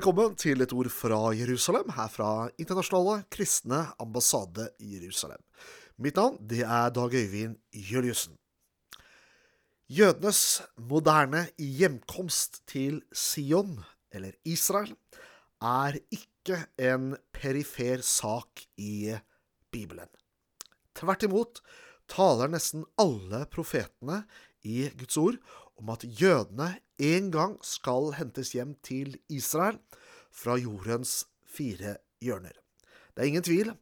velkommen til et ord fra Jerusalem, her fra Internasjonale kristne ambassade i Jerusalem. Mitt navn det er Dag Øyvind Juliussen. Jødenes moderne hjemkomst til Sion, eller Israel, er ikke en perifer sak i Bibelen. Tvert imot taler nesten alle profetene i Guds ord om at jødene en gang skal hentes hjem til Israel fra jordens fire hjørner. Det er ingen tvil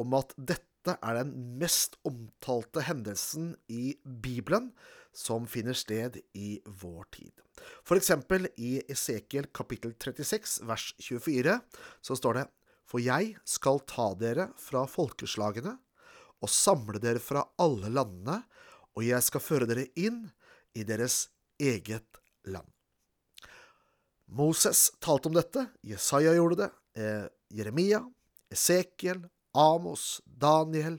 om at dette er den mest omtalte hendelsen i Bibelen som finner sted i vår tid. Eksempel i Esekiel kapittel 36 vers 24 så står det For jeg skal ta dere fra folkeslagene og samle dere fra alle landene, og jeg skal føre dere inn i deres eget land. Moses talte om dette, Jesaja gjorde det, eh, Jeremia, Esekiel, Amos, Daniel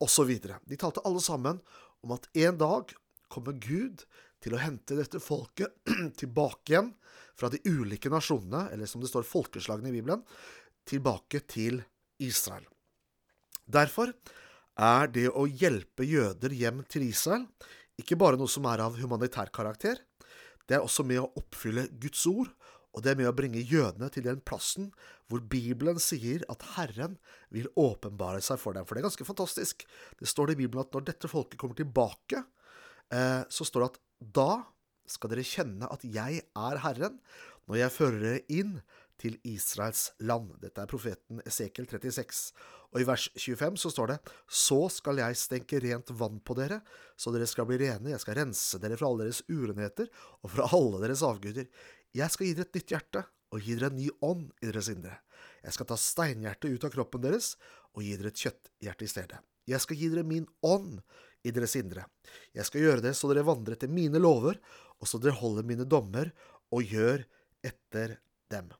osv. De talte alle sammen om at en dag kommer Gud til å hente dette folket tilbake igjen fra de ulike nasjonene, eller som det står folkeslagene i Bibelen, tilbake til Israel. Derfor er det å hjelpe jøder hjem til Israel ikke bare noe som er av humanitær karakter, det er også med å oppfylle Guds ord, og det er med å bringe jødene til den plassen hvor Bibelen sier at Herren vil åpenbare seg for dem. For det er ganske fantastisk. Det står det i Bibelen at når dette folket kommer tilbake, eh, så står det at da skal dere kjenne at jeg er Herren, når jeg fører dere inn til Israels land. Dette er profeten Esekel 36. Og i vers 25 så står det Så skal jeg stenke rent vann på dere, så dere skal bli rene. Jeg skal rense dere fra alle deres urenheter og fra alle deres avguder. Jeg skal gi dere et nytt hjerte og gi dere en ny ånd i deres indre. Jeg skal ta steinhjertet ut av kroppen deres og gi dere et kjøtthjerte i stedet. Jeg skal gi dere min ånd i deres indre. Jeg skal gjøre det så dere vandrer etter mine lover, og så dere holder mine dommer og gjør etter dem.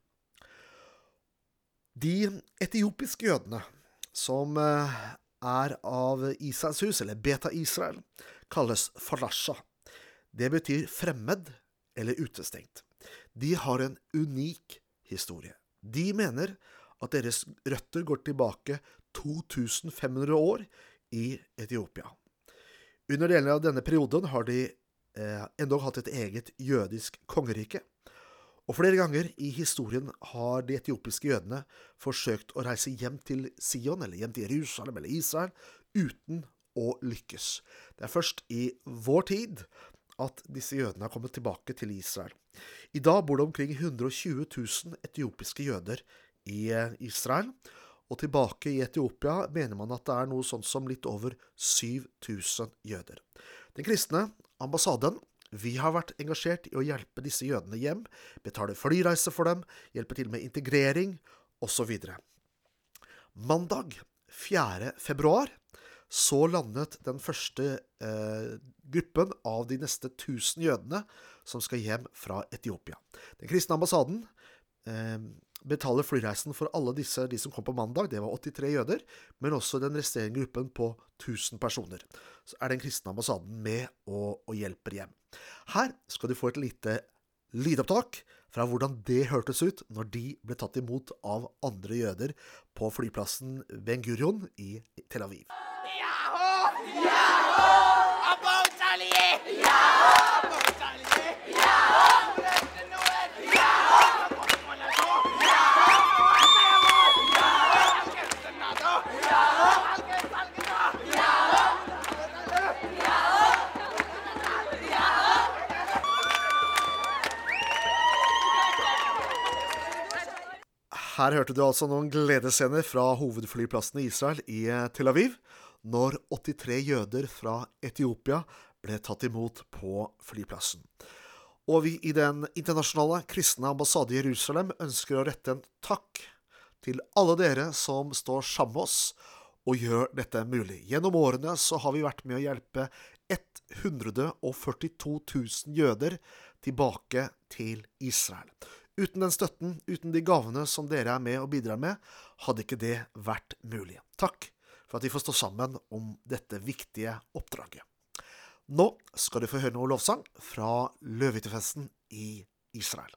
De etiopiske jødene, som eh, er av Israels hus, eller Beta Israel, kalles falasha. Det betyr fremmed eller utestengt. De har en unik historie. De mener at deres røtter går tilbake 2500 år i Etiopia. Under deler av denne perioden har de eh, endog hatt et eget jødisk kongerike. Og flere ganger i historien har de etiopiske jødene forsøkt å reise hjem til Sion, eller hjem til Jerusalem eller Israel, uten å lykkes. Det er først i vår tid at disse jødene har kommet tilbake til Israel. I dag bor det omkring 120 000 etiopiske jøder i eh, Israel, og tilbake i Etiopia mener man at det er noe sånt som litt over 7000 jøder. Den kristne ambassaden vi har vært engasjert i å hjelpe disse jødene hjem, betale flyreise for dem, hjelpe til med integrering osv. Mandag 4. februar så landet den første eh, gruppen av de neste 1000 jødene som skal hjem fra Etiopia. Den kristne ambassaden eh, betaler flyreisen for alle disse de som kom på mandag, det var 83 jøder, men også den resterende gruppen på 1000 personer. Så er den kristne ambassaden med og, og hjelper hjem. Her skal du få et lite lydopptak fra hvordan det hørtes ut når de ble tatt imot av andre jøder på flyplassen Ben Gurion i Tel Aviv. Yahoo! Yahoo! About Her hørte du altså noen gledesscener fra hovedflyplassen i Israel i eh, Tel Aviv, når 83 jøder fra Etiopia ble tatt imot på flyplassen. Og vi i Den internasjonale kristne ambassade i Jerusalem ønsker å rette en takk til alle dere som står sammen med oss og gjør dette mulig. Gjennom årene så har vi vært med å hjelpe 142 000 jøder tilbake til Israel. Uten den støtten, uten de gavene som dere er med og bidrar med, hadde ikke det vært mulig. Takk for at vi får stå sammen om dette viktige oppdraget. Nå skal du få høre noe lovsang fra løvehyttefesten i Israel.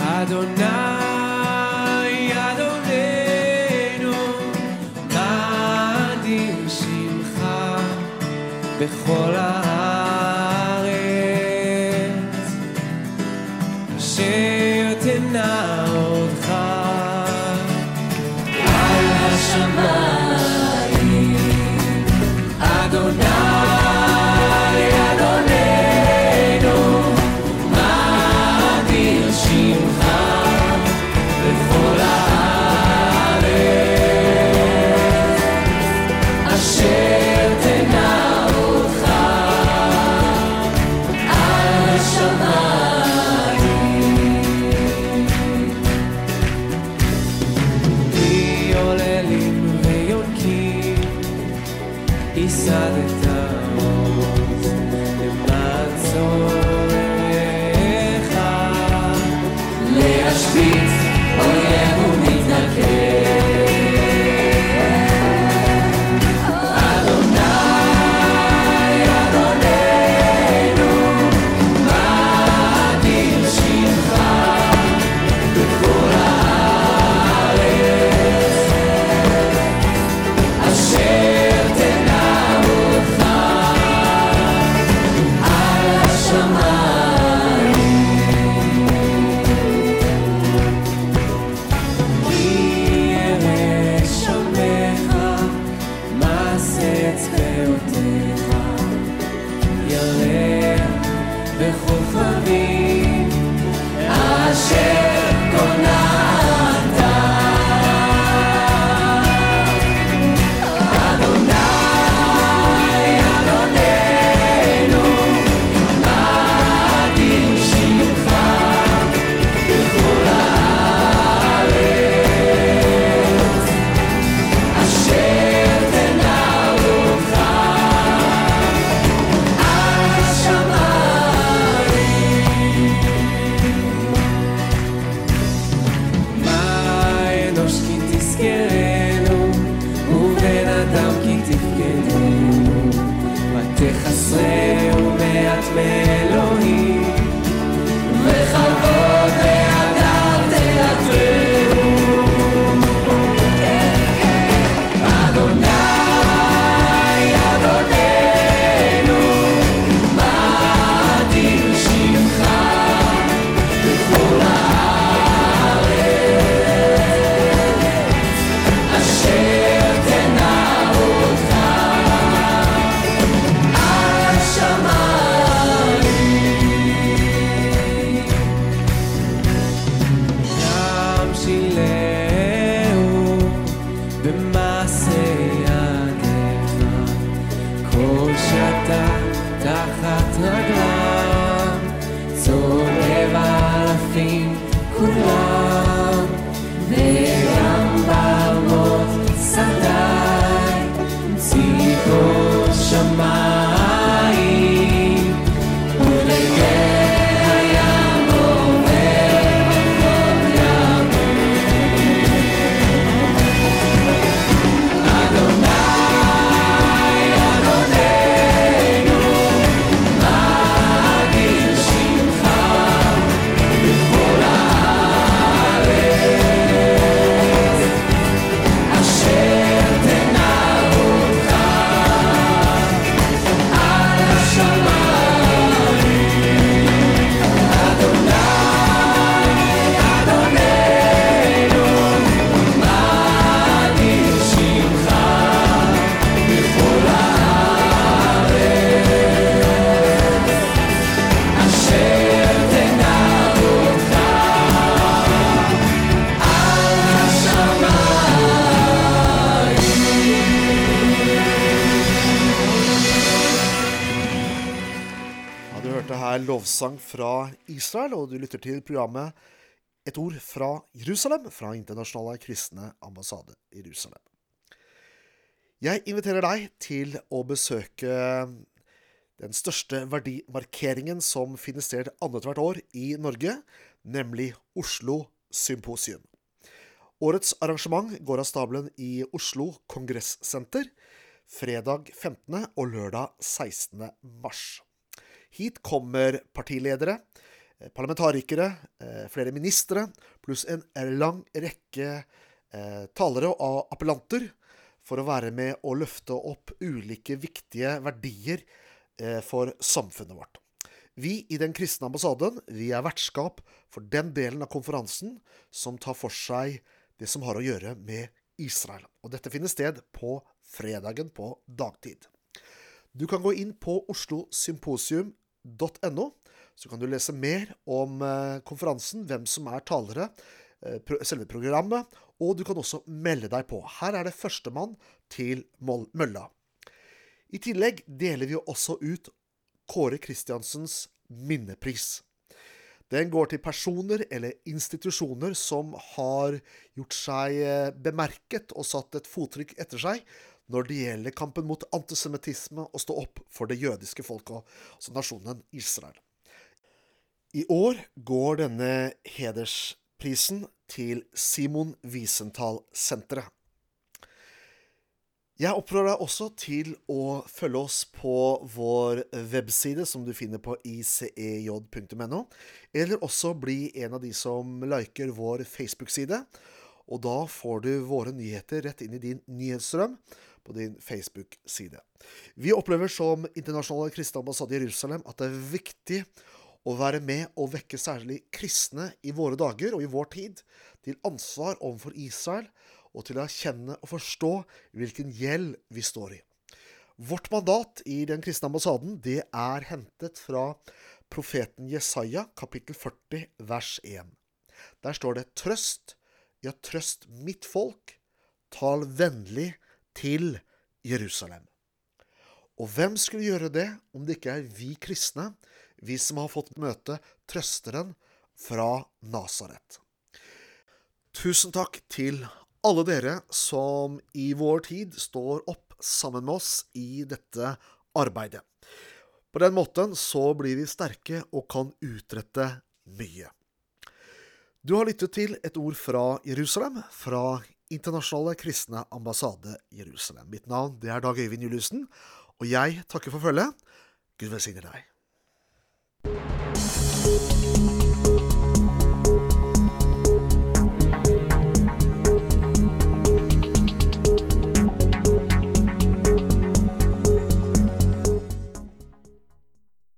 Adonai בכל ה... seu, me atleta. Du hørte her lovsang fra Israel, og du lytter til programmet Et ord fra Jerusalem fra Internasjonale kristne ambassade i Jerusalem. Jeg inviterer deg til å besøke den største verdimarkeringen som finner sted annethvert år i Norge, nemlig Oslo Symposium. Årets arrangement går av stabelen i Oslo Kongressenter fredag 15. og lørdag 16. mars. Hit kommer partiledere, eh, parlamentarikere, eh, flere ministre, pluss en lang rekke eh, talere og appellanter for å være med og løfte opp ulike viktige verdier for samfunnet vårt. Vi i Den kristne ambassaden vi er vertskap for den delen av konferansen som tar for seg det som har å gjøre med Israel. Og Dette finner sted på fredagen på dagtid. Du kan gå inn på Oslo Symposium oslosymposium.no, så kan du lese mer om eh, konferansen, hvem som er talere, eh, selve programmet, og du kan også melde deg på. Her er det førstemann til mølla. I tillegg deler vi også ut Kåre Kristiansens minnepris. Den går til personer eller institusjoner som har gjort seg eh, bemerket og satt et fottrykk etter seg når det gjelder kampen mot antisemittisme og stå opp for det jødiske folket, altså nasjonen Israel. I år går denne hedersprisen til Simon Wiesenthal-senteret. Jeg oppfordrer deg også til å følge oss på vår webside, som du finner på icej.no, eller også bli en av de som liker vår Facebook-side. Og da får du våre nyheter rett inn i din nyhetsstrøm på din Facebook-side. Vi opplever som Internasjonale kristne ambassade i Jerusalem at det er viktig å være med og vekke særlig kristne i våre dager og i vår tid til ansvar overfor Israel og til å erkjenne og forstå hvilken gjeld vi står i. Vårt mandat i Den kristne ambassaden det er hentet fra profeten Jesaja, kapittel 40, vers 1. Der står det trøst, ja, trøst mitt folk, tal vennlig til Jerusalem. Og hvem skulle gjøre det om det ikke er vi kristne, vi som har fått møte trøsteren fra Nasaret? Tusen takk til alle dere som i vår tid står opp sammen med oss i dette arbeidet. På den måten så blir vi sterke og kan utrette mye. Du har lyttet til et ord fra Jerusalem, fra Internasjonale kristne ambassade Jerusalem. Mitt navn det er Dag Øyvind Juliussen, og jeg takker for følget. Gud velsigne deg.